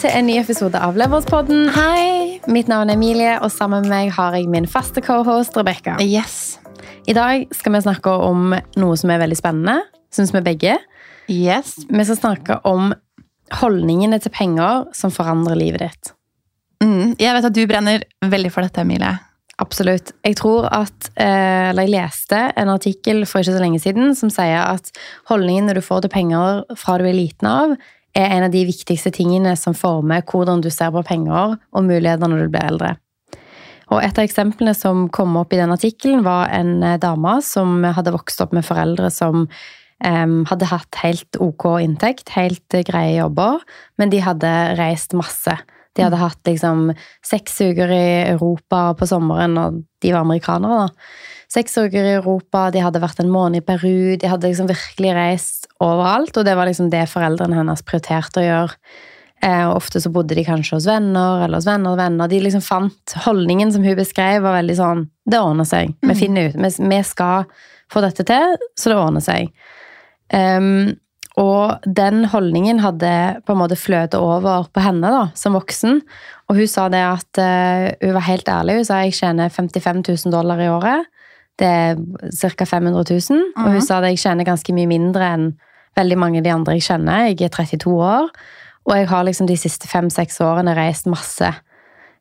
til en ny episode av Leverspodden. Hei! Mitt navn er Emilie, og sammen med meg har jeg min faste cohost Rebekka. Yes. I dag skal vi snakke om noe som er veldig spennende, syns vi begge. Yes. Vi skal snakke om holdningene til penger som forandrer livet ditt. Mm, jeg vet at du brenner veldig for dette, Emilie. Absolutt. Jeg tror at, eh, eller jeg leste en artikkel for ikke så lenge siden som sier at holdningen du får til penger fra du er liten av, er en av de viktigste tingene som former hvordan du ser på penger og muligheter når du blir eldre. Og Et av eksemplene som kom opp i den artikkelen, var en eh, dame som hadde vokst opp med foreldre som um, hadde hatt helt ok inntekt, helt uh, greie jobber, men de hadde reist masse. De hadde hatt liksom seks uker i Europa på sommeren, og de var amerikanere, da. Seks uker i Europa, de hadde vært en måned i Peru, de hadde liksom virkelig reist overalt, og det var liksom det foreldrene hennes prioriterte å gjøre. Eh, ofte så bodde de kanskje hos venner eller hos venner og venner. De liksom fant holdningen som hun beskrev, var veldig sånn Det ordner seg. Vi finner ut. Vi, vi skal få dette til, så det ordner seg. Um, og den holdningen hadde på en måte fløtet over på henne da, som voksen. Og hun sa det at uh, hun var helt ærlig. Hun sa jeg tjener 55 000 dollar i året. Det er ca. 500 000. Og hun sa det jeg tjener ganske mye mindre enn veldig mange av de andre jeg kjenner. Jeg er 32 år. Og jeg har liksom de siste fem-seks årene reist masse.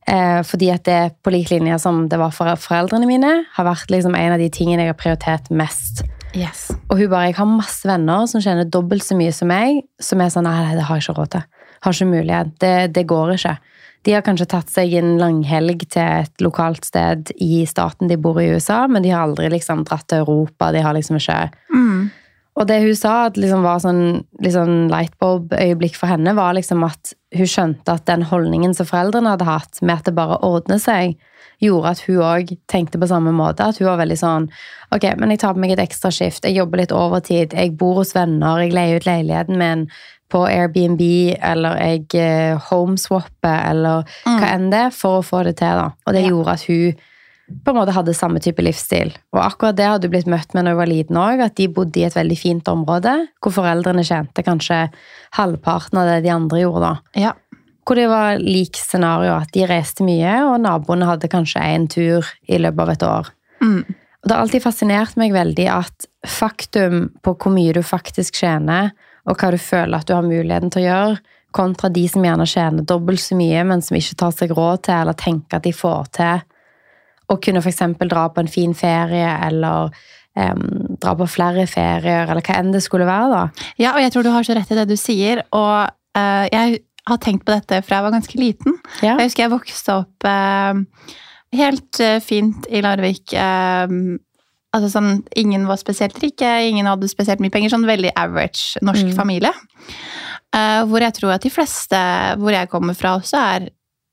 Eh, fordi at det på lik linje som det var for foreldrene mine, har vært liksom en av de tingene jeg har prioritert mest. Yes. Og hun bare Jeg har masse venner som tjener dobbelt så mye som meg, som er sånn Nei, nei det har jeg ikke råd til. Har ikke mulighet. Det, det går ikke. De har kanskje tatt seg en langhelg til et lokalt sted i staten de bor i USA, men de har aldri liksom dratt til Europa. De har liksom ikke Mm. og det hun sa at liksom var sånn, liksom lightbulb-øyeblikk for henne, var liksom at hun skjønte at den holdningen som foreldrene hadde hatt, med at det bare ordner seg, gjorde at hun òg tenkte på samme måte. At hun var veldig sånn Ok, men jeg tar på meg et ekstra skift, jeg jobber litt overtid, jeg bor hos venner, jeg leier ut leiligheten min på Airbnb, eller jeg eh, homeswapper, eller hva enn det, for å få det til. da. Og det Ja. gjorde at hun på en måte hadde samme type livsstil. Og akkurat det hadde hun blitt møtt med når hun var liten òg, at de bodde i et veldig fint område, hvor foreldrene tjente kanskje halvparten av det de andre gjorde. da. Ja. Hvor det var lik scenario, at de reiste mye, og naboene hadde kanskje én tur i løpet av et år. Mm. Og det har alltid fascinert meg veldig at faktum på hvor mye du faktisk tjener, og hva du føler at du har muligheten til å gjøre, kontra de som gjerne tjener dobbelt så mye, men som ikke tar seg råd til, eller tenker at de får til å kunne f.eks. dra på en fin ferie, eller um, dra på flere ferier, eller hva enn det skulle være, da. ja, og jeg tror du har så rett i det du sier. Og uh, jeg har tenkt på dette fra jeg var ganske liten. Ja. Jeg husker jeg vokste opp eh, helt eh, fint i Larvik. eh, altså sånn, ingen var spesielt rike, ingen hadde spesielt mye penger. Sånn veldig average norsk Mm. familie. Uh, hvor jeg tror at de fleste hvor jeg kommer fra, også er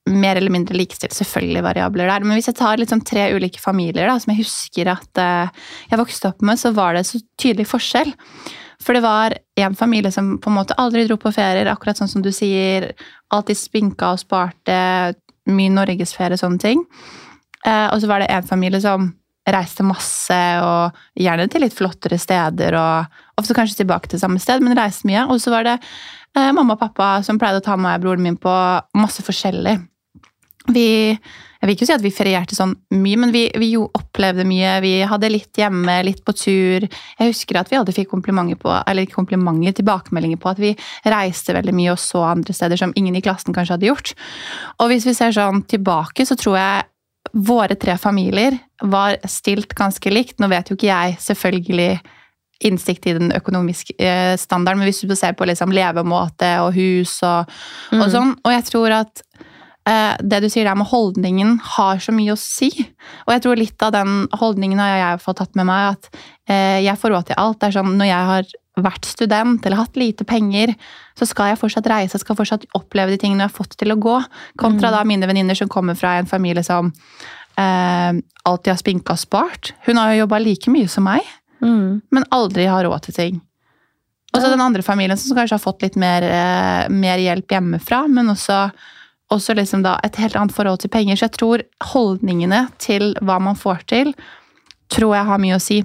mer eller mindre likestilt. Selvfølgelig variabler der. Men hvis jeg tar liksom tre ulike familier da, som jeg husker at uh, jeg vokste opp med, så var det så tydelig forskjell. For det var en familie som på en måte aldri dro på ferier, akkurat sånn som du sier. Alltid spinka og sparte. Mye norgesferie, og sånne ting. Uh, og så var det en familie som reiste masse, og gjerne til litt flottere steder. og Ofte kanskje tilbake til samme sted, men reiste mye. Og så var det eh, mamma og pappa som pleide å ta meg og broren min på masse forskjellig. Vi, jeg vil ikke si at vi ferierte sånn mye, men vi, vi jo opplevde mye. Vi hadde litt hjemme, litt på tur. Jeg husker at vi alltid fikk komplimenter på, eller komplimenter, tilbakemeldinger på at vi reiste veldig mye og så andre steder som ingen i klassen kanskje hadde gjort. Og hvis vi ser sånn tilbake, så tror jeg våre tre familier var stilt ganske likt. Nå vet jo ikke jeg selvfølgelig innsikt i den økonomiske eh, standarden, men hvis du ser på liksom levemåte og hus og, og Mm. sånn, og jeg tror at eh, det du sier der med holdningen har så mye å si. Og jeg tror litt av den holdningen har jeg fått tatt med meg, at eh, jeg får råd til alt. Det er sånn når jeg har vært student eller hatt lite penger, så skal jeg fortsatt reise, skal fortsatt oppleve de tingene jeg har fått til å gå. Kontra da mine venninner som kommer fra en familie som eh, alltid har spinka og spart. Hun har jo jobba like mye som meg, Mm. men aldri har råd til ting. Og så den andre familien som kanskje har fått litt mer, eh, mer hjelp hjemmefra, men også, også liksom da et helt annet forhold til penger. Så jeg tror holdningene til hva man får til, tror jeg har mye å si.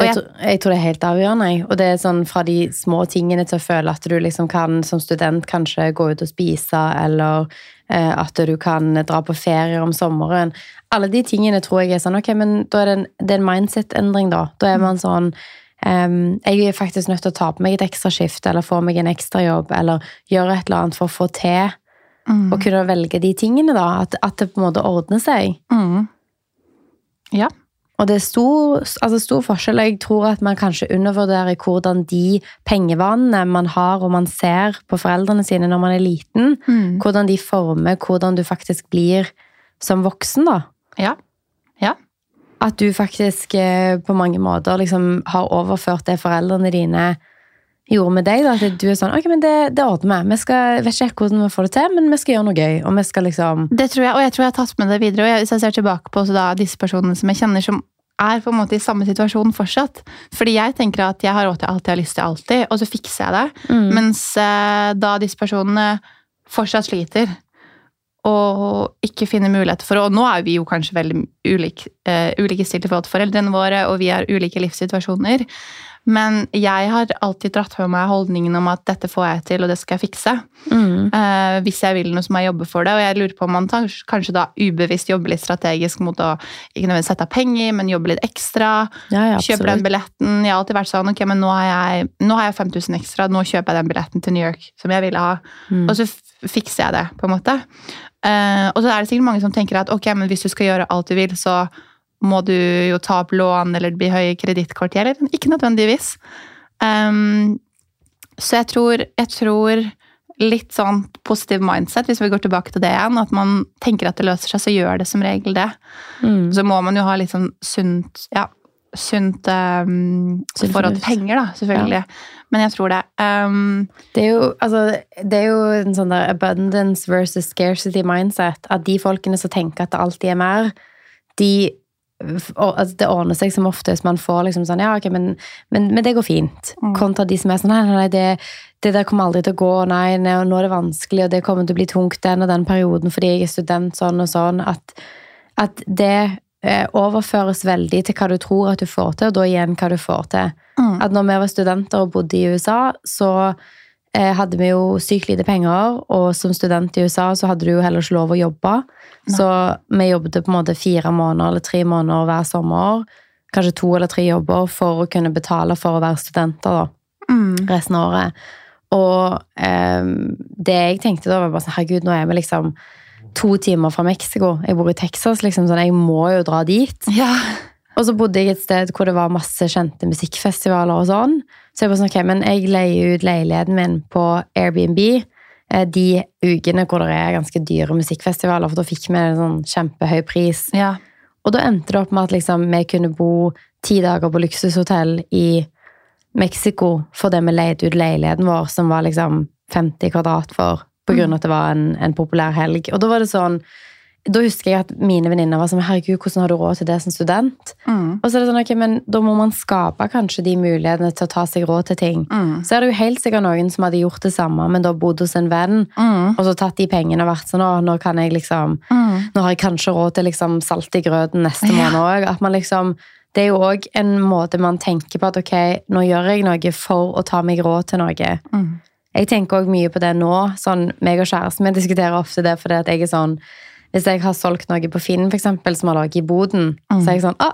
Og Jeg, jeg, tror, det er helt avgjørende. Og det er sånn fra de små tingene til å føle at du liksom kan som student kanskje gå ut og spise, eller eh, at du kan dra på ferie om sommeren. Alle de tingene tror jeg er sånn, ok, men da er det en, det er en mindset-endring da. Da er man sånn, um, jeg er faktisk nødt til å ta på meg et ekstra skift, eller få meg en ekstra jobb, eller gjøre et eller annet for å få til, mm, og kunne velge de tingene da. At, at det på en måte ordner seg. mm. Ja. Og det er stor, altså stor forskjell. Jeg tror at man kanskje undervurderer hvordan de pengevanene man har og man ser på foreldrene sine når man er liten, Mm. hvordan de former hvordan du faktisk blir som voksen. da. Ja. Ja. At du faktisk eh, på mange måter liksom har overført det foreldrene dine gjorde med deg. da, At du er sånn Ok, men det, det ordner vi. Vi skal, vet ikke hvordan vi får det til, men vi skal gjøre noe gøy. Og vi skal liksom Det tror jeg, og jeg tror jeg har tatt med det videre. Og jeg, hvis jeg ser tilbake på da, disse personene som jeg kjenner som er på en måte i samme situasjon fortsatt. Fordi jeg tenker at jeg har råd til alt jeg har lyst til alltid, og så fikser jeg det. mm, Mens eh, da disse personene fortsatt sliter og ikke finner muligheter for Og nå er vi jo kanskje veldig ulike, uh, ulike stilt i forhold til foreldrene våre, og vi har ulike livssituasjoner. Men jeg har alltid dratt med meg holdningen om at dette får jeg til, og det skal jeg fikse. mm, Eh, hvis jeg vil noe, så må jeg jobbe for det. Og jeg lurer på om man tar, kanskje da ubevisst jobber litt strategisk mot å ikke nødvendigvis sette av penger, men jobbe litt ekstra. ja, ja, kjøpe den billetten. Jeg har alltid vært sånn ok, men nå har jeg, nå har jeg 5000 ekstra, nå kjøper jeg den billetten til New York som jeg ville ha. Mm. Og så fikser jeg det, på en måte. Eh, og så er det sikkert mange som tenker at ok, men hvis du skal gjøre alt du vil, så må du jo ta opp lån eller det blir høye kredittkortgjelder. Ikke nødvendigvis. Um, så jeg tror, jeg tror litt sånn positiv mindset, hvis vi går tilbake til det igjen, at man tenker at det løser seg, så gjør det som regel det. Mm. Så må man jo ha litt sånn sunt ja, sunt um, forhold til penger, da, selvfølgelig. Men jeg tror det. Um, Det er, jo, altså, det er jo en sånn der abundance versus scarcity mindset. At de folkene som tenker at det alltid er mer, de Det ordner seg som oftest. Man får liksom sånn Ja, ok, men, men, men det går fint. Mm. Kontra de som er sånn Nei, nei, nei det, det der kommer aldri til å gå. Nei, nei, nå er det vanskelig, og det kommer til å bli tungt den og den perioden fordi jeg er student, sånn og sånn. At, at det eh, overføres veldig til hva du tror at du får til, og da igjen hva du får til. mm, At når vi var studenter og bodde i USA, så hadde vi jo sykt lite penger, og som student i USA så hadde du jo heller ikke lov å jobbe. Så vi jobbet på en måte fire måneder eller tre måneder hver sommer. Kanskje to eller tre jobber for å kunne betale for å være studenter da, mm, resten av året. Og eh, det jeg tenkte da, var bare sånn Herregud, nå er vi liksom to timer fra Mexico. Jeg bor i Texas, liksom, sånn, jeg må jo dra dit. ja. Og så bodde jeg et sted hvor det var masse kjente musikkfestivaler og sånn. Så jeg bare sånn, ok, men jeg leier ut leiligheten min på Airbnb eh, de ukene hvor det er ganske dyre musikkfestivaler, for da fikk vi en sånn kjempehøy pris. ja. Og da endte det opp med at liksom, vi kunne bo ti dager på luksushotell i Mexico fordi vi leide ut leiligheten vår, som var liksom 50 kvadrat for, på grunn av at det var en, en populær helg. Og da var det sånn da husker jeg at mine venninner var sånn Herregud, hvordan har du råd til det som student? Mm, Og så er det sånn, ok, men Da må man skape kanskje de mulighetene til å ta seg råd til ting. mm, Så er det jo helt sikkert noen som hadde gjort det samme, men da bodd hos en venn, mm, og så tatt de pengene og vært sånn Å, nå kan jeg liksom mm. Nå har jeg kanskje råd til liksom salt i grøten neste Ja. måned òg. At man liksom Det er jo òg en måte man tenker på at ok, nå gjør jeg noe for å ta meg råd til noe. Mm. Jeg tenker òg mye på det nå. sånn, meg og kjæresten min diskuterer ofte det fordi at jeg er sånn Hvis jeg har solgt noe på Finn, for eksempel, som har laget i boden, Mm. så er jeg sånn ah,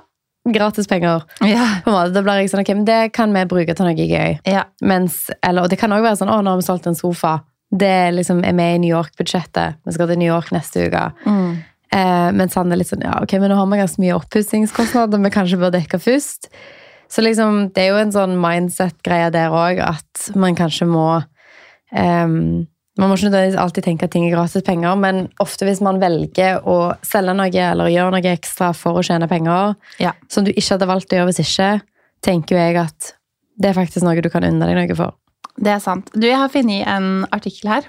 gratis penger. Ja. På en måte, Da blir jeg sånn, ok, men det kan vi bruke til noe gøy. ja. Mens, eller, og det kan òg være sånn å, nå har vi solgt en sofa. Det liksom er med i New York-budsjettet. Vi skal til New York neste uke. Mm. Eh, mens han er litt sånn, ja, ok, men nå har vi ganske mye oppussingskostnader vi kanskje bør dekke først. Så liksom, det er jo en sånn mindset-greie der òg, at man kanskje må ehm, Man må ikke nødvendigvis alltid tenke at ting er gratis penger, men ofte hvis man velger å selge noe eller gjøre noe ekstra for å tjene penger, Ja. som du ikke hadde valgt å gjøre hvis ikke, tenker jeg at det er faktisk noe du kan unne deg noe for. Det er sant. Du, jeg har funnet en artikkel her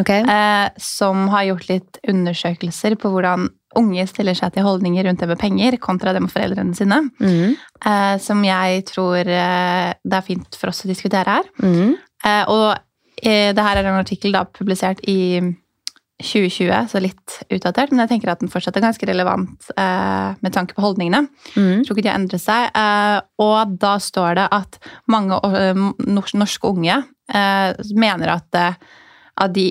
okay. eh, som har gjort litt undersøkelser på hvordan unge stiller seg til holdninger rundt det med penger kontra det med foreldrene sine. Mm. Eh, som jeg tror eh, det er fint for oss å diskutere her. Mm. Eh, og eh, det her er en artikkel da publisert i 2020, så litt utdatert, men jeg tenker at den fortsatt er ganske relevant eh, med tanke på holdningene. Mm. Jeg tror ikke de har endret seg. Eh, og da står det at mange eh, nors- norske unge eh, mener at, at, de,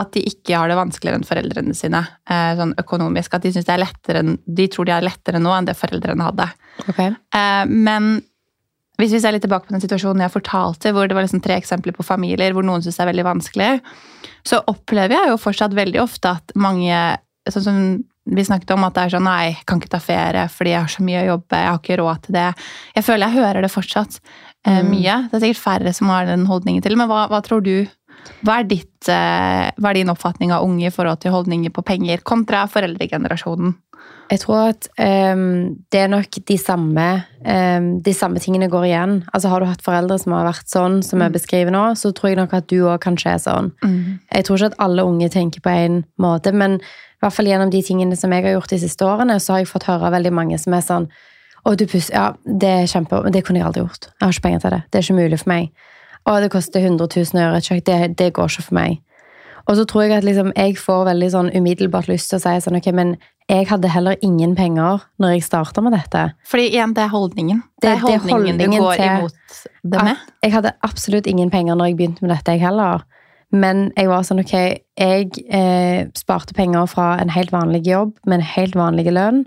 at de ikke har det vanskeligere enn foreldrene sine eh, sånn økonomisk. At de, synes det er lettere, de tror de har lettere nå enn det foreldrene hadde. Okay. Eh, men hvis vi ser litt tilbake på den situasjonen jeg fortalte, hvor det var liksom tre eksempler på familier hvor noen syns det er veldig vanskelig, så opplever jeg jo fortsatt veldig ofte at mange Sånn som vi snakket om, at det er sånn Nei, jeg kan ikke ta ferie fordi jeg har så mye å jobbe, jeg har ikke råd til det. Jeg føler jeg hører det fortsatt eh, Mm. mye. Det er sikkert færre som har den holdningen til, men hva, hva tror du? Hva er, ditt, eh, hva er din oppfatning av unge i forhold til holdninger på penger kontra foreldregenerasjonen? Jeg tror at um, det er nok de samme, um, de samme tingene går igjen. Altså Har du hatt foreldre som har vært sånn som jeg Mm. beskriver nå, så tror jeg nok at du òg kanskje er sånn. Jeg tror ikke at alle unge tenker på en måte, men i hvert fall gjennom de tingene som jeg har gjort de siste årene, så har jeg fått høre veldig mange som er sånn Å, du pusser Ja, det er kjempe... Det kunne jeg aldri gjort. Jeg har ikke penger til det. Det er ikke mulig for meg. Å, det koster 100 000 å gjøre et kjøkken. Det, det går ikke for meg. Og så tror jeg at liksom, jeg får veldig sånn umiddelbart lyst til å si sånn, ok, men jeg hadde heller ingen penger når jeg starta med dette. Fordi igjen, det er holdningen. Det, er det er holdningen, holdningen du går imot det med. Jeg hadde absolutt ingen penger når jeg begynte med dette, jeg heller. Men jeg var sånn, ok, jeg eh, sparte penger fra en helt vanlig jobb med en helt vanlig lønn,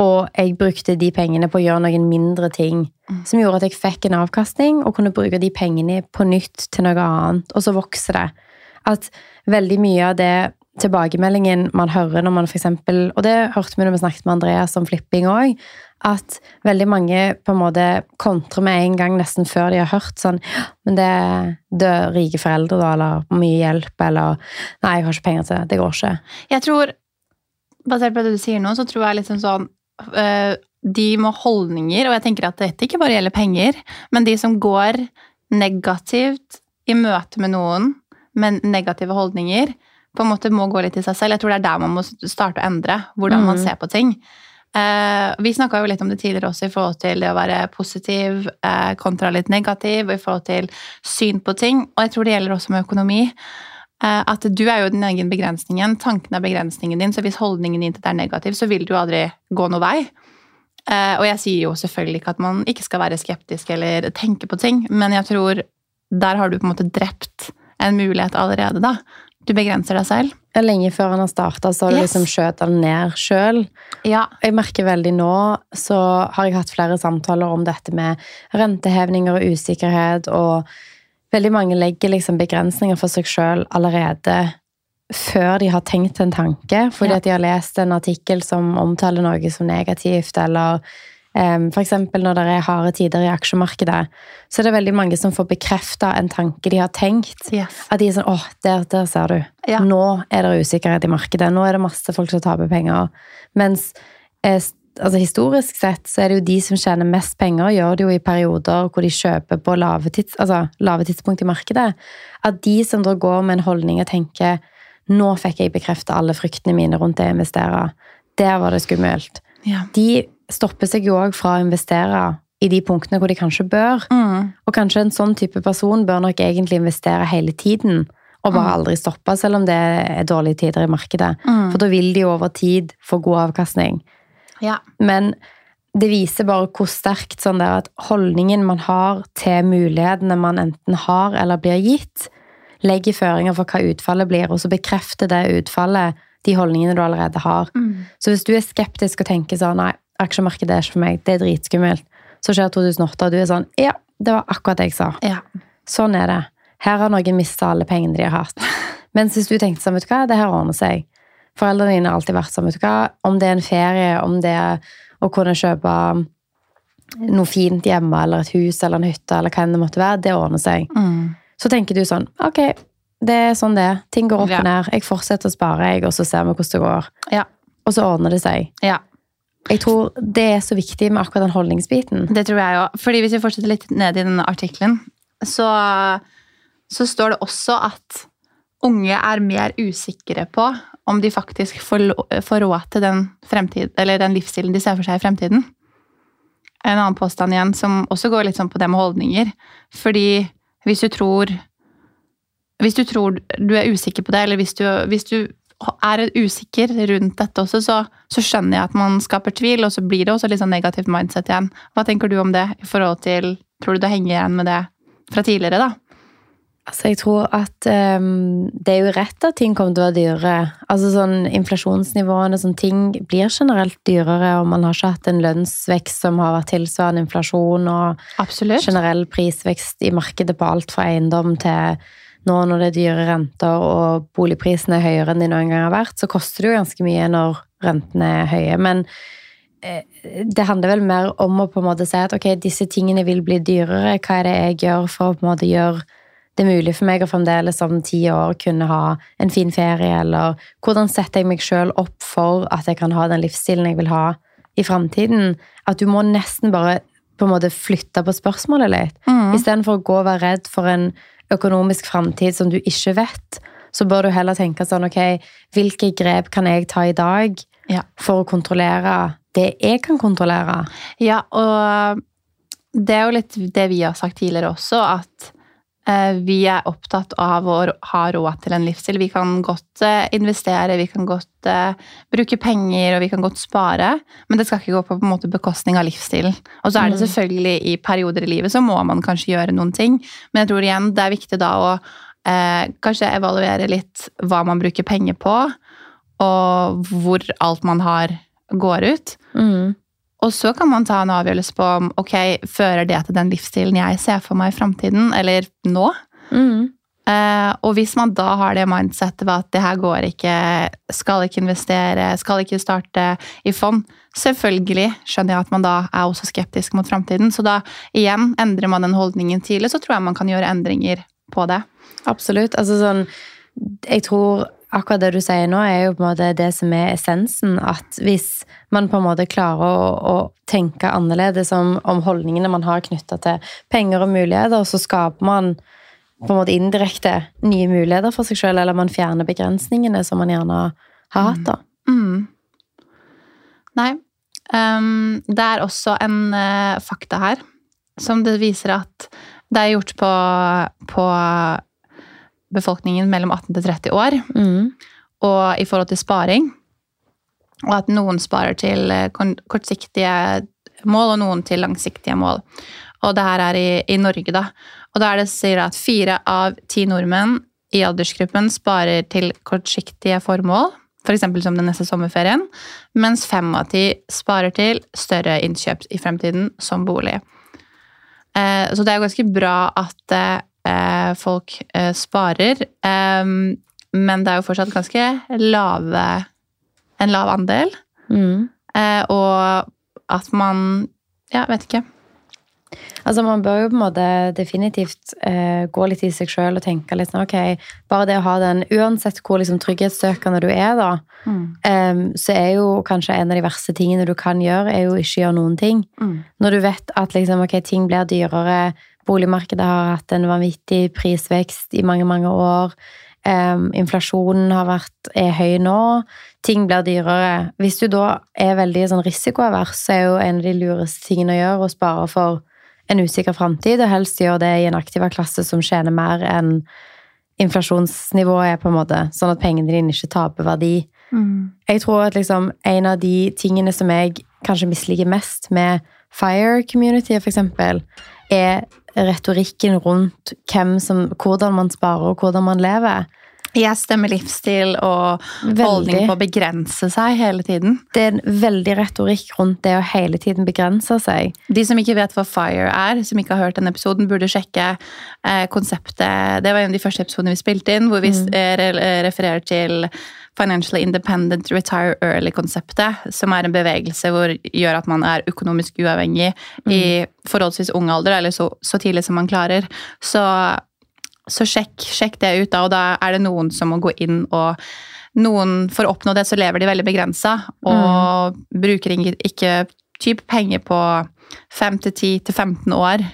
og jeg brukte de pengene på å gjøre noen mindre ting Mm. som gjorde at jeg fikk en avkastning og kunne bruke de pengene på nytt til noe annet, og så vokser det. At veldig mye av det tilbakemeldingen man hører når man eksempel, og det hørte vi når vi snakket med Andreas om flipping òg, at veldig mange på en måte kontrer med en gang nesten før de har hørt sånn Men det, er er rike foreldre, da, eller mye hjelp, eller Nei, jeg har ikke penger til det. Det går ikke. Jeg tror, basert på det du sier nå, så tror jeg liksom sånn øh, De med holdninger, og jeg tenker at dette ikke bare gjelder penger, men de som går negativt i møte med noen med negative holdninger, på en måte må gå litt i seg selv. Jeg tror det er der man må starte å endre hvordan man Mm. ser på ting. Eh, vi snakka jo litt om det tidligere også i forhold til det å være positiv eh, kontra litt negativ, og i forhold til syn på ting. Og jeg tror det gjelder også med økonomi. Eh, at du er jo din egen begrensningen. Tanken er begrensningen din. Så hvis holdningen din til det er negativ, så vil du aldri gå noe vei. Eh, og jeg sier jo selvfølgelig ikke at man ikke skal være skeptisk eller tenke på ting, men jeg tror der har du på en måte drept en mulighet allerede, da. Du begrenser deg selv. Lenge før han har starta, så har du Yes. liksom skjøt han ned sjøl. Ja. Jeg merker veldig nå, så har jeg hatt flere samtaler om dette med rentehevninger og usikkerhet, og veldig mange legger liksom begrensninger for seg sjøl allerede før de har tenkt en tanke, fordi Ja. at de har lest en artikkel som omtaler noe som negativt, eller eksempel når det er harde tider i aksjemarkedet, så er det veldig mange som får bekrefta en tanke de har tenkt. Yes. At de er sånn åh, der, der ser du. Ja. Nå er det usikkerhet i markedet. Nå er det masse folk som taper penger. Mens eh, altså, historisk sett så er det jo de som tjener mest penger, gjør det jo i perioder hvor de kjøper på lave, tids, altså, lave tidspunkt i markedet. At de som da går med en holdning og tenker nå fikk jeg bekrefta alle fryktene mine rundt det å investere. Der var det skummelt. Ja. De stopper seg jo òg fra å investere i de punktene hvor de kanskje bør. Mm. Og kanskje en sånn type person bør nok egentlig investere hele tiden, og bare Mm. aldri stoppe, selv om det er dårlige tider i markedet. Mm. For da vil de over tid få god avkastning. Ja. Men det viser bare hvor sterkt sånn der at holdningen man har til mulighetene man enten har eller blir gitt, legger føringer for hva utfallet blir, og så bekrefter det utfallet de holdningene du allerede har. Mm. Så hvis du er skeptisk og tenker sånn nei, aksjemarkedet er ikke for meg, det er dritskummelt, så skjer 2008, og du er sånn ja, det var akkurat det jeg sa. ja. Sånn er det. Her har noen mista alle pengene de har hatt. Mens hvis du tenkte sånn, vet du hva, det her ordner seg. Foreldrene dine har alltid vært sånn, vet du hva, om det er en ferie, om det er å kunne kjøpe noe fint hjemme, eller et hus, eller en hytte, eller hva enn det måtte være, det ordner seg. Mm. Så tenker du sånn, ok, det er sånn det er. Ting går opp Ja. og ned. Jeg fortsetter å spare, jeg, og så ser vi hvordan det går. Ja. Og så ordner det seg. ja. Jeg tror det er så viktig med akkurat den holdningsbiten. Det tror jeg òg. Fordi hvis vi fortsetter litt ned i denne artikkelen, så, så står det også at unge er mer usikre på om de faktisk får, får råd til den, fremtid, den livsstilen de ser for seg i fremtiden. En annen påstand igjen som også går litt sånn på det med holdninger. Fordi hvis du tror hvis du tror du er usikker på det, eller hvis du, hvis du er usikker rundt dette også, så, så, skjønner jeg at man skaper tvil, og så blir det også litt sånn negativt mindset igjen. Hva tenker du om det i forhold til Tror du det henger igjen med det fra tidligere, da? Altså, jeg tror at um, det er jo rett at ting kommer til å være dyrere. Altså sånn Inflasjonsnivåene sånn ting blir generelt dyrere, og man har ikke hatt en lønnsvekst som har vært tilsvarende inflasjon, og Absolutt. generell prisvekst i markedet på alt fra eiendom til nå når det er dyre renter og boligprisene er høyere enn de noen gang har vært, så koster det jo ganske mye når rentene er høye. Men eh, det handler vel mer om å på en måte si at ok, disse tingene vil bli dyrere. Hva er det jeg gjør for å på en måte gjøre det mulig for meg å fremdeles om ti år kunne ha en fin ferie, eller hvordan setter jeg meg sjøl opp for at jeg kan ha den livsstilen jeg vil ha i framtiden? At du må nesten bare på en måte flytte på spørsmålet litt. Mm. Istedenfor å gå og være redd for en økonomisk framtid som du ikke vet, så bør du heller tenke sånn ok, hvilke grep kan jeg ta i dag ja. for å kontrollere det jeg kan kontrollere? Ja, og det er jo litt det vi har sagt tidligere også, at vi er opptatt av å ha råd til en livsstil. Vi kan godt eh, investere, vi kan godt uh, bruke penger og vi kan godt spare, men det skal ikke gå på, på måte bekostning av livsstilen. Og så er det mm. selvfølgelig i perioder i livet så må man kanskje gjøre noen ting, men jeg tror igjen det er viktig da å eh, kanskje evaluere litt hva man bruker penger på, og hvor alt man har, går ut. Mm. Og så kan man ta en avgjørelse på om ok, fører det til den livsstilen jeg ser for meg i framtiden, eller nå. Mm. Uh, og hvis man da har det mindsettet ved at det her går ikke, skal ikke investere, skal ikke starte i fond, selvfølgelig skjønner jeg at man da er også skeptisk mot framtiden. Så da igjen endrer man den holdningen tidlig, så tror jeg man kan gjøre endringer på det. Absolutt. Altså sånn Jeg tror akkurat det du sier nå, er jo på en måte det som er essensen. At hvis man på en måte klarer å, å tenke annerledes om, om, holdningene man har knytta til penger og muligheter, så skaper man på en måte indirekte nye muligheter for seg sjøl, eller man fjerner begrensningene som man gjerne har hatt. da. Mm. Mm. Nei. Um, det er også en uh, fakta her som det viser at det er gjort på, på befolkningen mellom 18 til 30 år. Mm. Og i forhold til sparing. Og at noen sparer til eh, kortsiktige mål, og noen til langsiktige mål. Og det her er i, i Norge, da. Og da er det sier at fire av ti nordmenn i aldersgruppen sparer til kortsiktige formål, f.eks. For som den neste sommerferien, mens fem av ti sparer til større innkjøp i fremtiden, som bolig. Eh, så det er ganske bra at eh, eh, folk eh, sparer. men det er jo fortsatt ganske lave En lav andel. Mm. Eh, og at man Ja, vet ikke. Altså Man bør jo på en måte definitivt eh, gå litt i seg sjøl og tenke litt sånn ok, Bare det å ha den Uansett hvor liksom trygghetssøkende du er, da, mm. eh, så er jo kanskje en av de verste tingene du kan gjøre, er jo ikke gjøre noen ting. Mm. Når du vet at liksom, ok, ting blir dyrere, Boligmarkedet har hatt en vanvittig prisvekst i mange, mange år. Um, inflasjonen har vært, er høy nå. Ting blir dyrere. Hvis du da er veldig sånn risikoavers, så er jo en av de lureste tingene å gjøre å spare for en usikker framtid, og helst gjøre det i en aktiva klasse som tjener mer enn inflasjonsnivået er, på en måte, sånn at pengene dine ikke taper verdi. Mm. Jeg tror at liksom en av de tingene som jeg kanskje misliker mest med FIRE community, for eksempel, er retorikken rundt som, hvordan man sparer og hvordan man lever. Jeg stemmer livsstil og holdning på å begrense seg hele tiden. Det er en veldig retorikk rundt det å hele tiden begrense seg. De som ikke vet hva FIRE er, som ikke har hørt den episoden, burde sjekke eh, konseptet. Det var en av de første episodene vi spilte inn, hvor vi mm. refererer til Financially Independent Retire Early-konseptet, som er en bevegelse hvor gjør at man er økonomisk uavhengig mm. i forholdsvis ung alder, eller så, så tidlig som man klarer. Så, så sjekk, sjekk, det ut, da, og da er det noen som må gå inn og noen, For å oppnå det, så lever de veldig begrensa og mm. bruker ikke type penger på 5 til 10 til 15 år.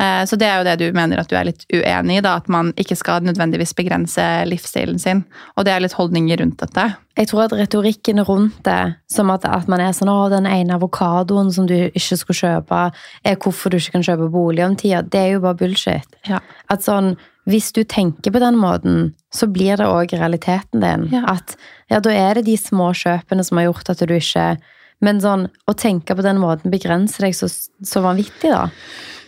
Eh, så det er jo det du mener at du er litt uenig i, da, at man ikke skal nødvendigvis begrense livsstilen sin. Og det er litt holdninger rundt dette. Jeg tror at retorikken rundt det, som at, at man er sånn å, den ene avokadoen som du ikke skulle kjøpe, er hvorfor du ikke kan kjøpe bolig om tida, det er jo bare bullshit. Ja. At sånn, hvis du tenker på den måten, så blir det òg realiteten din. Ja. At ja, da er det de små kjøpene som har gjort at du ikke Men sånn, å tenke på den måten begrenser deg så, så vanvittig, da.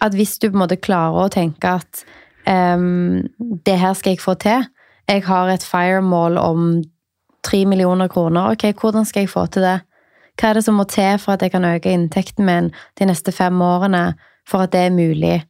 At hvis du på en måte klarer å tenke at um, det her skal jeg få til Jeg har et fire-mål om tre millioner kroner. Ok, hvordan skal jeg få til det? Hva er det som må til for at jeg kan øke inntekten min de neste fem årene for at det er mulig?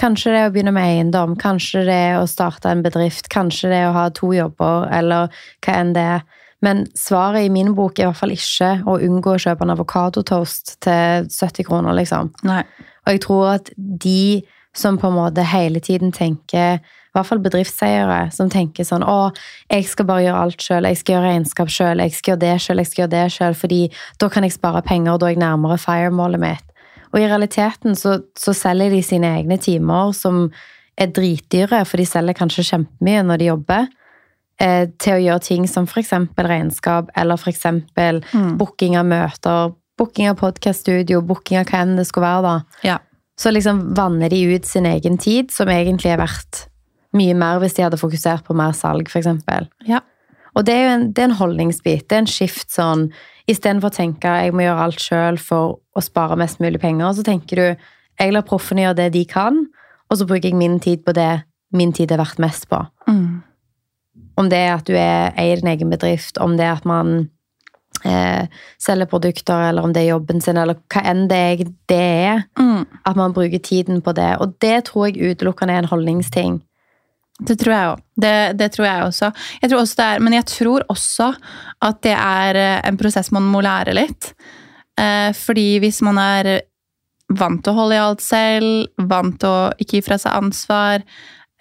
Kanskje det er å begynne med eiendom, kanskje det er å starte en bedrift, kanskje det er å ha to jobber, eller hva enn det er. Men svaret i min bok er i hvert fall ikke å unngå å kjøpe en avokadotoast til 70 kroner, liksom. Nei. Og jeg tror at de som på en måte hele tiden tenker, i hvert fall bedriftseiere, som tenker sånn å, jeg skal bare gjøre alt sjøl, jeg skal gjøre regnskap sjøl, jeg skal gjøre det sjøl, jeg skal gjøre det sjøl, fordi da kan jeg spare penger, og da er jeg nærmere fire-målet mitt. Og i realiteten så, så selger de sine egne timer som er dritdyre, for de selger kanskje kjempemye når de jobber, eh, til å gjøre ting som eksempel regnskap, eller eksempel Mm. booking av møter, booking av podcaststudio, booking av hva enn det skulle være da. Ja. Så liksom vanner de ut sin egen tid, som egentlig er verdt mye mer hvis de hadde fokusert på mer salg, eksempel. Ja. Og det er jo en, det er en holdningsbit, det er en skift sånn, istedenfor å tenke jeg må gjøre alt sjøl for å spare mest mulig penger, så tenker du jeg lar proffene gjøre det de kan, og så bruker jeg min tid på det min tid er verdt mest på. Mm. Om det er at du er, eier din egen bedrift, om det er at man eh, selger produkter, eller om det er jobben sin, eller hva enn det er, det er. Mm. At man bruker tiden på det. Og det tror jeg utelukkende er en holdningsting. Det tror jeg òg. Det, det tror jeg også. Jeg tror også det er, men jeg tror også at det er eh, en prosess man må lære litt. Eh, fordi hvis man er vant til å holde i alt selv, vant til å ikke gi fra seg ansvar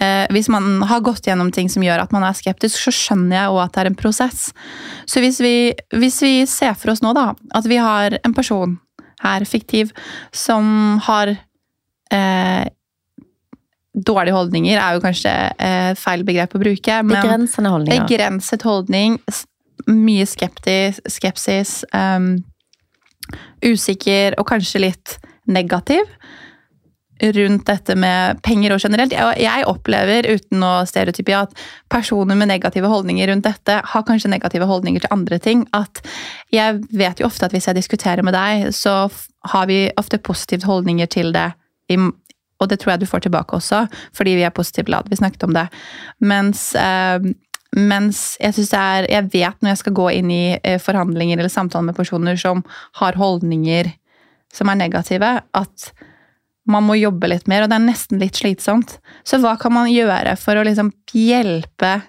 eh, Hvis man har gått gjennom ting som gjør at man er skeptisk, så skjønner jeg òg at det er en prosess. Så hvis vi, hvis vi ser for oss nå da, at vi har en person her, fiktiv, som har eh, Dårlige holdninger er jo kanskje eh, feil begrep å bruke. men- Begrensende holdninger. Begrenset holdning, mye skeptis, skepsis, um, usikker og kanskje litt negativ rundt dette med penger og generelt. Jeg, opplever, uten å stereotype, at personer med negative holdninger rundt dette har kanskje negative holdninger til andre ting. At jeg vet jo ofte at hvis jeg diskuterer med deg, så har vi ofte positive holdninger til det. og det tror jeg du får tilbake også, fordi vi er positivt lad. Vi snakket om det. Mens, eh, mens jeg er Jeg vet når jeg skal gå inn i eh, forhandlinger eller samtaler med personer som har holdninger som er negative, at man må jobbe litt mer, og det er nesten litt slitsomt. Så hva kan man gjøre for å liksom hjelpe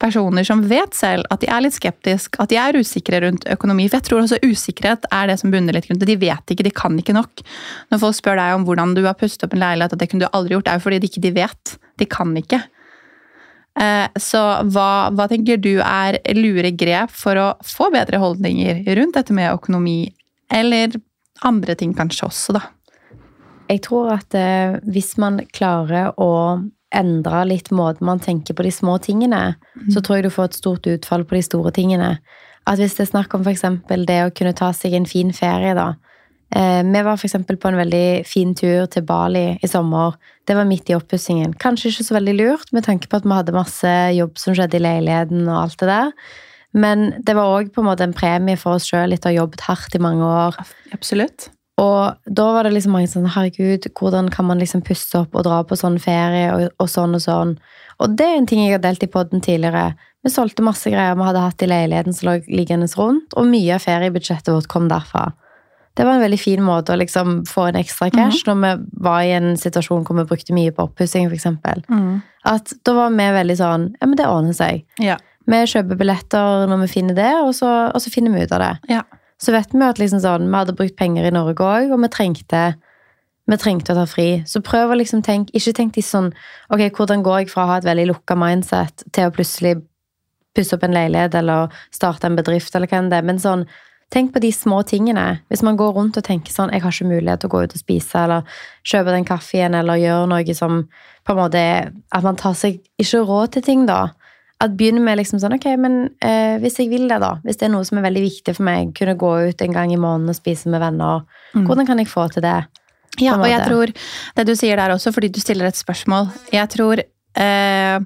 personer som vet selv at de er litt skeptiske, at de er usikre rundt økonomi? For jeg tror også usikkerhet er det som bunner litt rundt det. De vet ikke, de kan ikke nok. Når folk spør deg om hvordan du har pustet opp en leilighet, at det kunne du aldri gjort, det er jo fordi de ikke vet. De kan ikke. Eh, Så hva, hva tenker du er lure grep for å få bedre holdninger rundt dette med økonomi, eller andre ting kanskje også, da? Jeg tror at eh, hvis man klarer å endre litt måten man tenker på de små tingene, så tror jeg du får et stort utfall på de store tingene. At hvis det er snakk om eksempel det å kunne ta seg en fin ferie, da. Eh, vi var eksempel på en veldig fin tur til Bali i sommer. Det var midt i oppussingen. Kanskje ikke så veldig lurt, med tanke på at vi hadde masse jobb som skjedde i leiligheten og alt det der. Men det var òg på en en premie for oss sjøl etter å ha jobbet hardt i mange år. Absolutt. Og da var det liksom mange sånn Herregud, hvordan kan man liksom pusse opp og dra på sånn ferie og, og sånn og sånn. Og det er en ting jeg har delt i podden tidligere. Vi solgte masse greier vi hadde hatt i leiligheten som lå liggende rundt, og mye av feriebudsjettet vårt kom derfra. Det var en veldig fin måte å liksom få en ekstra cash når vi var i en situasjon hvor vi brukte mye på oppussing, f.eks. Mm. At da var vi veldig sånn Ja, men det ordner seg. Ja. Vi kjøper billetter når vi finner det, og så, og så finner vi ut av det. Ja. Så vet vi at liksom sånn, vi hadde brukt penger i Norge òg, og vi trengte, vi trengte å ta fri. Så prøv å liksom tenke Ikke tenk de sånn Ok, hvordan går jeg fra å ha et veldig lukka mindset til å plutselig pusse opp en leilighet eller starte en bedrift, eller hva enn det er. Men sånn, tenk på de små tingene. Hvis man går rundt og tenker sånn Jeg har ikke mulighet til å gå ut og spise, eller kjøpe den kaffen, eller gjøre noe som på en måte er At man tar seg ikke råd til ting, da. At begynner med liksom sånn, ok, men eh, hvis jeg vil det da, hvis det er noe som er veldig viktig for meg, kunne gå ut en gang i måneden og spise med venner, Mm. hvordan kan jeg få til det? Ja, og jeg tror det du sier der også, fordi du stiller et spørsmål Jeg tror eh,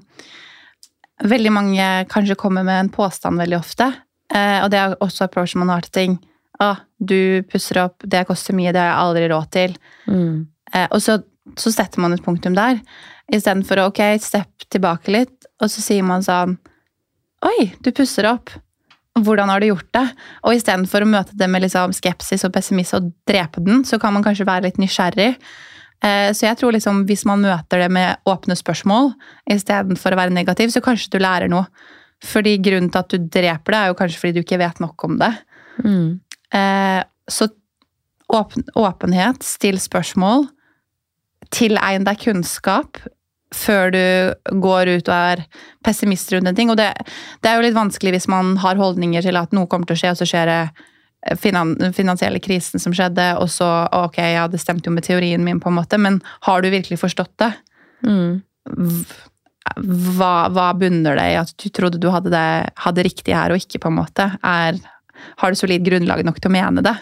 veldig mange kanskje kommer med en påstand veldig ofte. Eh, og det er også approach man har til ting. Å, du pusser opp, det koster mye, det har jeg aldri råd til. Mm. Eh, og så, så setter man et punktum der, istedenfor å ok, stepp tilbake litt, og så sier man sånn Oi, du pusser opp. Hvordan har du gjort det? Og istedenfor å møte det med liksom skepsis og pessimisme og drepe den, så kan man kanskje være litt nysgjerrig. Eh, Så jeg tror liksom hvis man møter det med åpne spørsmål istedenfor å være negativ, så kanskje du lærer noe. Fordi grunnen til at du dreper det, er jo kanskje fordi du ikke vet nok om det. Mm. Eh, Så åpen, åpenhet, still spørsmål, tilegn deg kunnskap før du går ut og er pessimist rundt en ting. Og det, det er jo litt vanskelig hvis man har holdninger til at noe kommer til å skje, og så skjer det eh, den finansielle krisen som skjedde, og så ok, ja, det stemte jo med teorien min, på en måte, men har du virkelig forstått det? Mm. Hva, hva bunner det i at du trodde du hadde det hadde riktig her, og ikke, på en måte? Er, har du solid grunnlag nok til å mene det?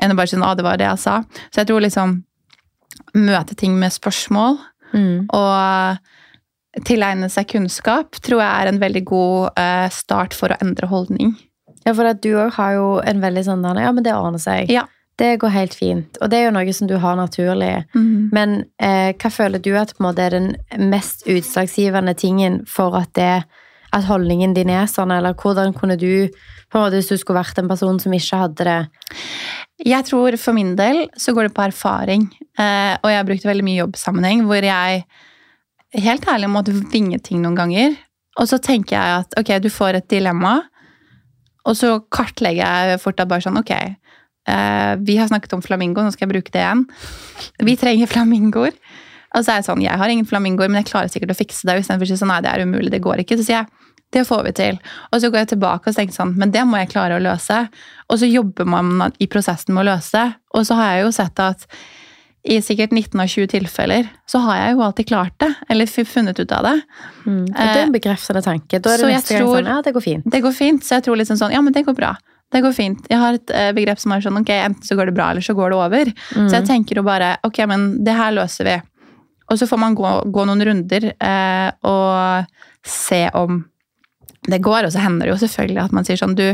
Enn å bare si at det var det jeg sa. Så jeg tror liksom Møte ting med spørsmål Mm. og tilegne seg kunnskap tror jeg er en veldig god eh, start for å endre holdning. Ja, for at du òg har jo en veldig sånn Ja, men det ordner seg. Ja. Det går helt fint. Og det er jo noe som du har naturlig. Men eh, hva føler du at måte er den mest utslagsgivende tingen for at, det, at holdningen din er sånn, eller hvordan kunne du på en måte Hvis du skulle vært en person som ikke hadde det Jeg tror for min del så går det på erfaring. Eh, og jeg har brukt veldig mye jobbsammenheng hvor jeg helt ærlig måtte vinge ting noen ganger. Og så tenker jeg at ok, du får et dilemma, og så kartlegger jeg fort at bare sånn ok, eh, vi har snakket om flamingo, nå skal jeg bruke det igjen. Vi trenger flamingoer. Og så er jeg sånn, jeg har ingen flamingoer, men jeg klarer sikkert å fikse det. Istedenfor å si sånn, nei, det er umulig, det går ikke. Så sier jeg, det får vi til. Og så går jeg tilbake og tenker sånn, men det må jeg klare å løse. Og så jobber man i prosessen med å løse det. Og så har jeg jo sett at i sikkert 19 av 20 tilfeller så har jeg jo alltid klart det. Eller funnet ut av det. mm. Og Det er en bekreftende tanke. Da er det så neste gang sånn Ja, det går fint. Det går fint, så jeg tror liksom sånn, ja, men det går bra. Det går fint. Jeg har et eh, begrep som er sånn, ok, enten så går det bra, eller så går det over. Mm. Så jeg tenker jo bare, ok, men det her løser vi. Og så får man gå, gå noen runder eh, og se om det går. Og så hender det jo selvfølgelig at man sier sånn, du,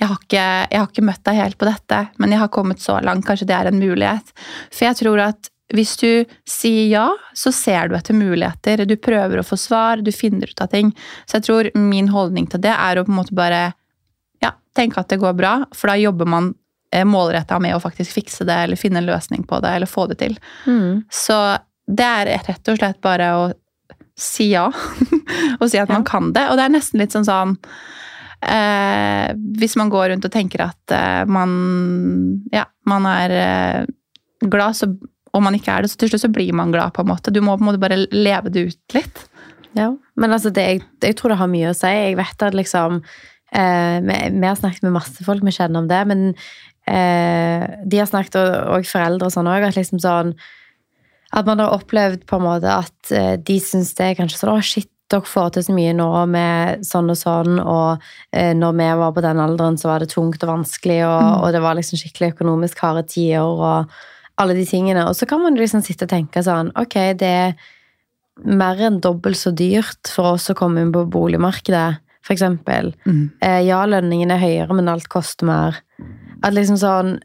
jeg har, ikke, jeg har ikke møtt deg helt på dette, men jeg har kommet så langt, kanskje det er en mulighet. For jeg tror at hvis du sier ja, så ser du etter muligheter. Du prøver å få svar, du finner ut av ting. Så jeg tror min holdning til det er å på en måte bare ja, tenke at det går bra, for da jobber man målretta med å faktisk fikse det, eller finne en løsning på det, eller få det til. Mm. Så det er rett og slett bare å si ja, og si at man kan det. Og det er nesten litt sånn sånn eh, Hvis man går rundt og tenker at eh, man ja, man er eh, glad, så, om man ikke er det, så til slutt så blir man glad, på en måte. Du må på en måte bare leve det ut litt. Ja, men altså det, jeg, jeg tror det har mye å si. Jeg vet at liksom eh, vi, vi har snakket med masse folk vi kjenner om det, men eh, de har snakket, og, og foreldre og sånn òg, at liksom sånn At man har opplevd på en måte at eh, de syns det er kanskje sånn Å, shit, dere får til så mye nå med sånn og sånn, og eh, når vi var på den alderen, så var det tungt og vanskelig, og, Mm. og det var liksom skikkelig økonomisk harde tider, og alle de tingene. Og så kan man liksom sitte og tenke sånn Ok, det er mer enn dobbelt så dyrt for oss å komme inn på boligmarkedet, for eksempel. Eh, ja, lønningen er høyere, men alt koster mer. At liksom sånn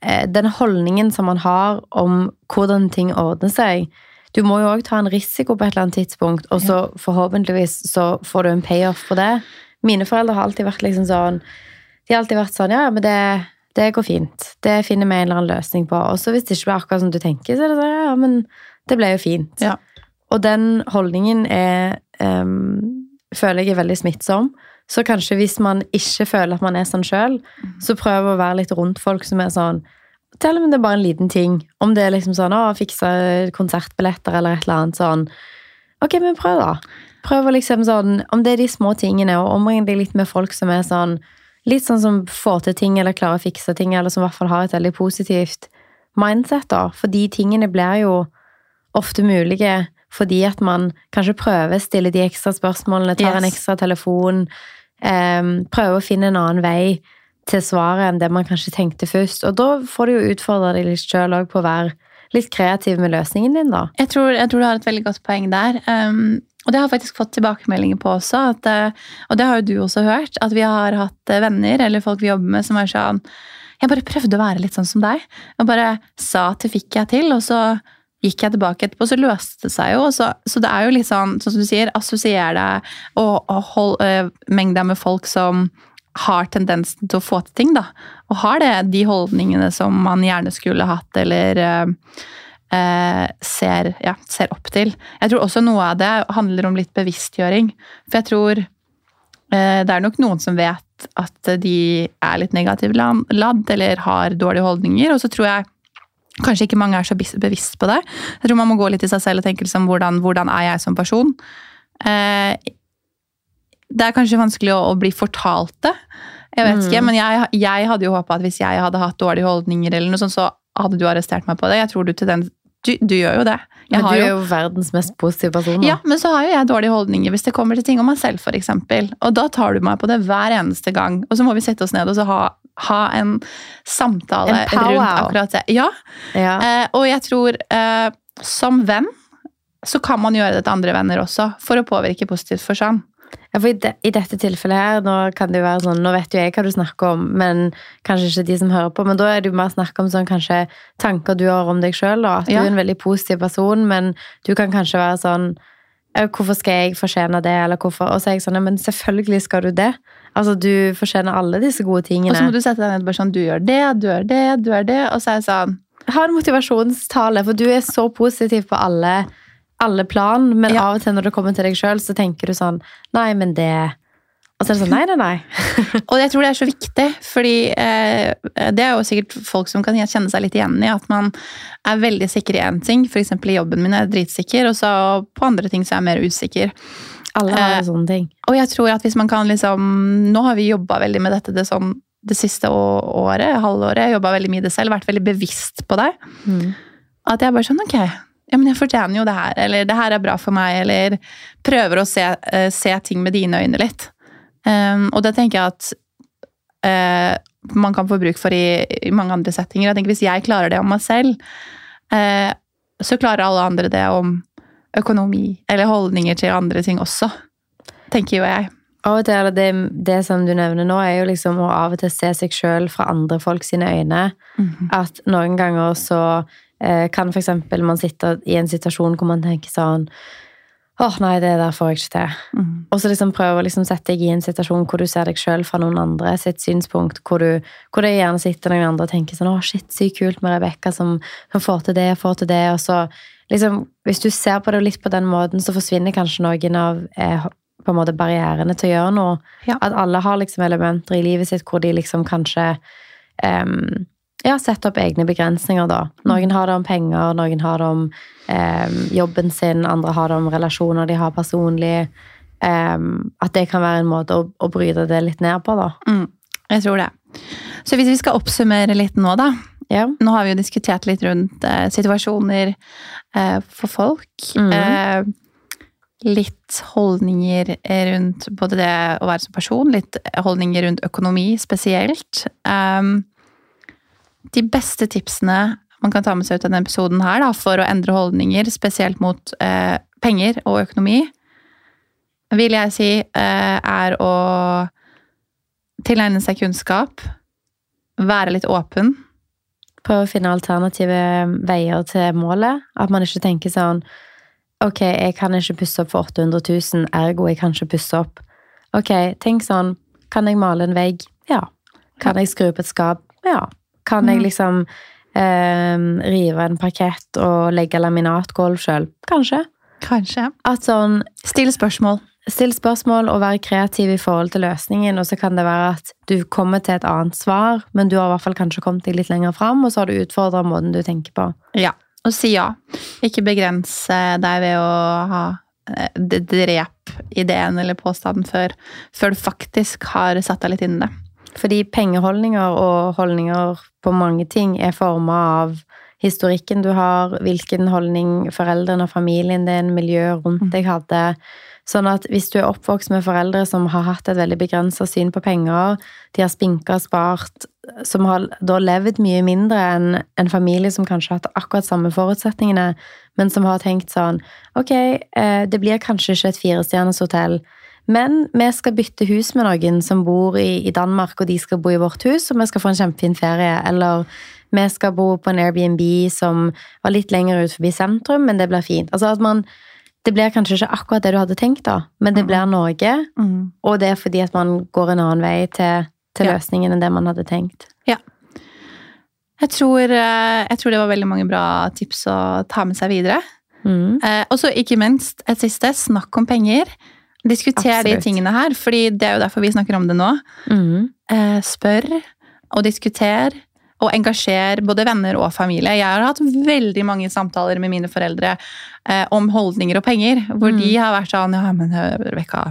Den holdningen som man har om hvordan ting ordner seg Du må jo òg ta en risiko på et eller annet tidspunkt, og så forhåpentligvis så får du en payoff på det. Mine foreldre har alltid vært liksom sånn De har alltid vært sånn Ja, men det, det går fint. Det finner vi en eller annen løsning på. Og så hvis det ikke blir akkurat som du tenker, så er det sånn Ja, men det ble jo fint. Ja. Og den holdningen er ehm, føler jeg er veldig smittsom. Så kanskje hvis man ikke føler at man er sånn sjøl, så prøv å være litt rundt folk som er sånn Selv om det er bare en liten ting. Om det er liksom sånn å fikse konsertbilletter eller et eller annet sånn. Ok, men prøv, da. Prøv å liksom sånn Om det er de små tingene, og omring deg litt med folk som er sånn Litt sånn som får til ting, eller klarer å fikse ting, eller som i hvert fall har et veldig positivt mindset, da. For de tingene blir jo ofte mulige fordi at man kanskje prøver å stille de ekstra spørsmålene, tar en ekstra telefon, um, prøver å finne en annen vei til svaret enn det man kanskje tenkte først. Og da får du jo utfordre deg litt sjøl òg på å være litt kreativ med løsningen din, da. Jeg tror, jeg tror du har et veldig godt poeng der. Um, og det har jeg faktisk fått tilbakemeldinger på også. At, eh, og det har jo du også hørt. At vi har hatt eh, venner eller folk vi jobber med som er sånn Jeg bare prøvde å være litt sånn som deg. Og bare sa at det fikk jeg til. Og så gikk jeg tilbake etterpå, så løste det seg jo. Så, så, det er jo litt sånn, sånn som du sier, assosier deg og, og hold, uh, meng med folk som har tendensen til å få til ting, da. Og har det de holdningene som man gjerne skulle hatt, eller uh, uh, ser, ja, ser, opp til. Jeg tror også noe av det handler om litt bevisstgjøring. For jeg tror det er nok noen som vet at de er litt negativt ladd, eller har dårlige holdninger, og så tror jeg Kanskje ikke mange er så bevisst på det. Jeg tror man må gå litt i seg selv og tenke liksom, hvordan, hvordan er jeg som person. Eh, det er kanskje vanskelig å, å, bli fortalt det. Jeg vet ikke, mm. men jeg, jeg, hadde jo håpa at hvis jeg hadde hatt dårlige holdninger, eller noe sånt, så hadde du arrestert meg på det. Jeg tror du til den du, du, gjør jo det. Jeg men du er jo, jo verdens mest positive person. Da. Ja, men så har jo jeg dårlige holdninger hvis det kommer til ting om meg selv, f.eks. Og da tar du meg på det hver eneste gang. Og så må vi sette oss ned og så ha ha en samtale en rundt akkurat det. Ja. ja. Eh, og jeg tror eh, som venn så kan man gjøre det til andre venner også, for å påvirke positivt for sånn. Ja, for i, de, i, dette tilfellet her, nå kan det jo være sånn, nå vet jo jeg hva du snakker om, men kanskje ikke de som hører på. Men da er det jo mer snakk om sånn kanskje tanker du har om deg sjøl, at ja. du er en veldig positiv person, men du kan kanskje være sånn Hvorfor skal jeg fortjene det, eller hvorfor Og så er jeg sånn, men selvfølgelig skal du det. Altså, Du fortjener alle disse gode tingene. Og så må du sette deg ned og bare sånn Du gjør det, du gjør det, du gjør det. Og så er jeg sånn Ha en motivasjonstale, for du er så positiv på alle, alle plan. Men ja. av og til når det kommer til deg sjøl, så tenker du sånn Nei, men det og så er det sånn nei, nei, nei. og jeg tror det er så viktig, fordi eh, det er jo sikkert folk som kan kjenne seg litt igjen i at man er veldig sikker i én ting. F.eks. i jobben min er jeg dritsikker, og så på andre ting så er jeg mer usikker. Alle har eh, sånne ting. Og jeg tror at hvis man kan liksom Nå har vi jobba veldig med dette det, sånn, det siste året, halvåret. Jobba veldig mye det selv, vært veldig bevisst på det. Mm. At jeg bare sånn Ok, ja, men jeg fortjener jo det her, eller det her er bra for meg, eller prøver å se, uh, se ting med dine øyne litt. Um, og det tenker jeg at uh, man kan få bruk for i, i, mange andre settinger. Jeg tenker Hvis jeg klarer det om meg selv, uh, så klarer alle andre det om økonomi eller holdninger til andre ting også, tenker jo jeg. Av og til, det, det som du nevner nå, er jo liksom å av og til se seg sjøl fra andre folk sine øyne. Mm -hmm. At noen ganger så eh, kan f.eks. man sitte i en situasjon hvor man tenker sånn åh, nei, det der får jeg ikke til. Mm. Og så liksom prøve å liksom sette deg i en situasjon hvor du ser deg sjøl fra noen andre sitt synspunkt, hvor, du, hvor det gjerne sitter noen andre og tenker sånn åh, shit, sykt kult med Rebekka som, som får til det, får til det, og så liksom, Hvis du ser på det litt på den måten, så forsvinner kanskje noen av eh, på en måte barrierene til å gjøre noe. Ja. At alle har liksom elementer i livet sitt hvor de liksom kanskje um, ja, sette opp egne begrensninger, da. Noen har det om penger, noen har det om eh, jobben sin, andre har det om relasjoner de har personlig. Eh, at det kan være en måte å, å bryte det litt ned på, da. Mm, jeg tror det. Så hvis vi skal oppsummere litt nå, da. Ja. Nå har vi jo diskutert litt rundt eh, situasjoner eh, for folk. Mm. Eh, litt holdninger rundt både det å være som person, litt holdninger rundt økonomi spesielt. Um, de beste tipsene man kan ta med seg ut av denne episoden her, da, for å endre holdninger, spesielt mot eh, penger og økonomi, vil jeg si eh, er å tilegne seg kunnskap, være litt åpen, Prøve å finne alternative veier til målet. At man ikke tenker sånn Ok, jeg kan ikke pusse opp for 800 000, ergo jeg kan ikke pusse opp. Ok, tenk sånn Kan jeg male en vegg? Ja. Kan jeg skru opp et skap? Ja. Kan jeg mm. liksom eh, rive en parkett og legge laminatgulv sjøl? Kanskje. Kanskje. At sånn Still spørsmål. Still spørsmål og vær kreativ i forhold til løsningen. Og så kan det være at du kommer til et annet svar, men du har i hvert fall kanskje kommet deg litt lenger fram, og så har du utfordra måten du tenker på. Ja, og si ja. Ikke begrense deg ved å ha eh, drep ideen eller påstanden før, før du faktisk har satt deg litt inn i det. Fordi pengeholdninger og holdninger på mange ting er forma av historikken du har, hvilken holdning foreldrene og familien din, miljøet rundt mm. deg hadde. Sånn at hvis du er oppvokst med foreldre som har hatt et veldig begrensa syn på penger, de har spinka og spart som har da levd mye mindre enn en familie som kanskje har hatt akkurat samme forutsetningene, men som har tenkt sånn Ok, eh, det blir kanskje ikke et firestjerners hotell, men vi skal bytte hus med noen som bor i, i Danmark, og de skal bo i vårt hus, og vi skal få en kjempefin ferie. Eller vi skal bo på en Airbnb som var litt lenger ut forbi sentrum, men det blir fint. Altså at man Det blir kanskje ikke akkurat det du hadde tenkt, da, men det blir Norge. Mm. Og det er fordi at man går en annen vei til, til Ja. løsningen enn det man hadde tenkt. Jeg, tror, eh, jeg tror det var veldig mange bra tips å ta med seg videre. Mm. Eh, og så ikke minst et siste, snakk om penger. Diskuter de tingene her, fordi det er jo derfor vi snakker om det nå. Mm. Eh, spør og diskuter og engasjer både venner og familie. Jeg har hatt veldig mange samtaler med mine foreldre eh, om holdninger og penger, hvor Mm. de har vært sånn Ja, men eh, Rebekka,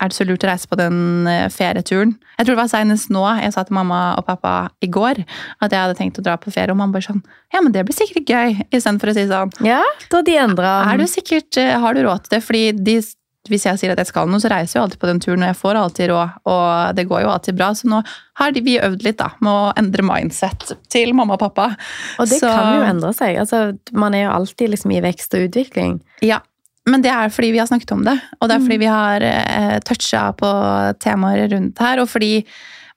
er det så lurt å reise på den eh, ferieturen? Jeg tror det var senest nå jeg sa til mamma og pappa i går at jeg hadde tenkt å dra på ferie, og mamma bare sånn Ja, men det blir sikkert gøy, istedenfor å si sånn Ja, da de endra er eh, Har du råd til det? Fordi de, hvis jeg sier at jeg skal noe, så reiser jeg jo alltid på den turen, og jeg får alltid råd, og det går jo alltid bra. Så nå har vi øvd litt da, med å endre mindset til mamma og pappa. Og det Så- kan jo endre seg. Altså, man er jo alltid liksom i vekst og utvikling. Ja, men det er fordi vi har snakket om det, og det er fordi Mm. vi har eh, toucha på temaer rundt her, og fordi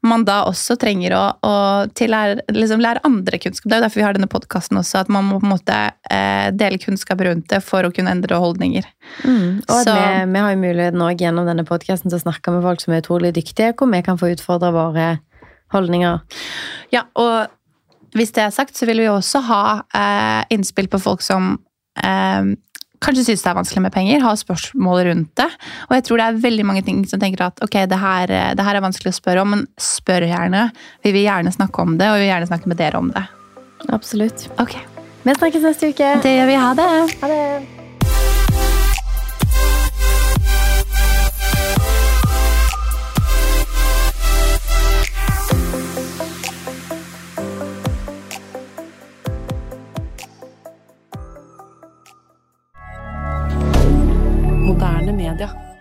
man da også trenger å, å tillære, liksom lære andre kunnskap. Det er jo derfor vi har denne podkasten også, at man må på en måte eh, dele kunnskap rundt det for å kunne endre holdninger. Og Så- vi, vi har jo muligheten også gjennom denne podkasten til å snakke med folk som er utrolig dyktige, hvor vi kan få utfordre våre holdninger. Ja, og hvis det er sagt, så vil vi også ha eh, innspill på folk som eh, kanskje syns det er vanskelig med penger, har spørsmål rundt det. Og jeg tror det er veldig mange ting som tenker at ok, det her, eh, det her er vanskelig å spørre om, men spør gjerne. Vi vil gjerne snakke om det, og vi vil gjerne snakke med dere om det. Absolutt. Ok, Vi snakkes neste uke. det gjør vi. Ha det! Ha det. Media.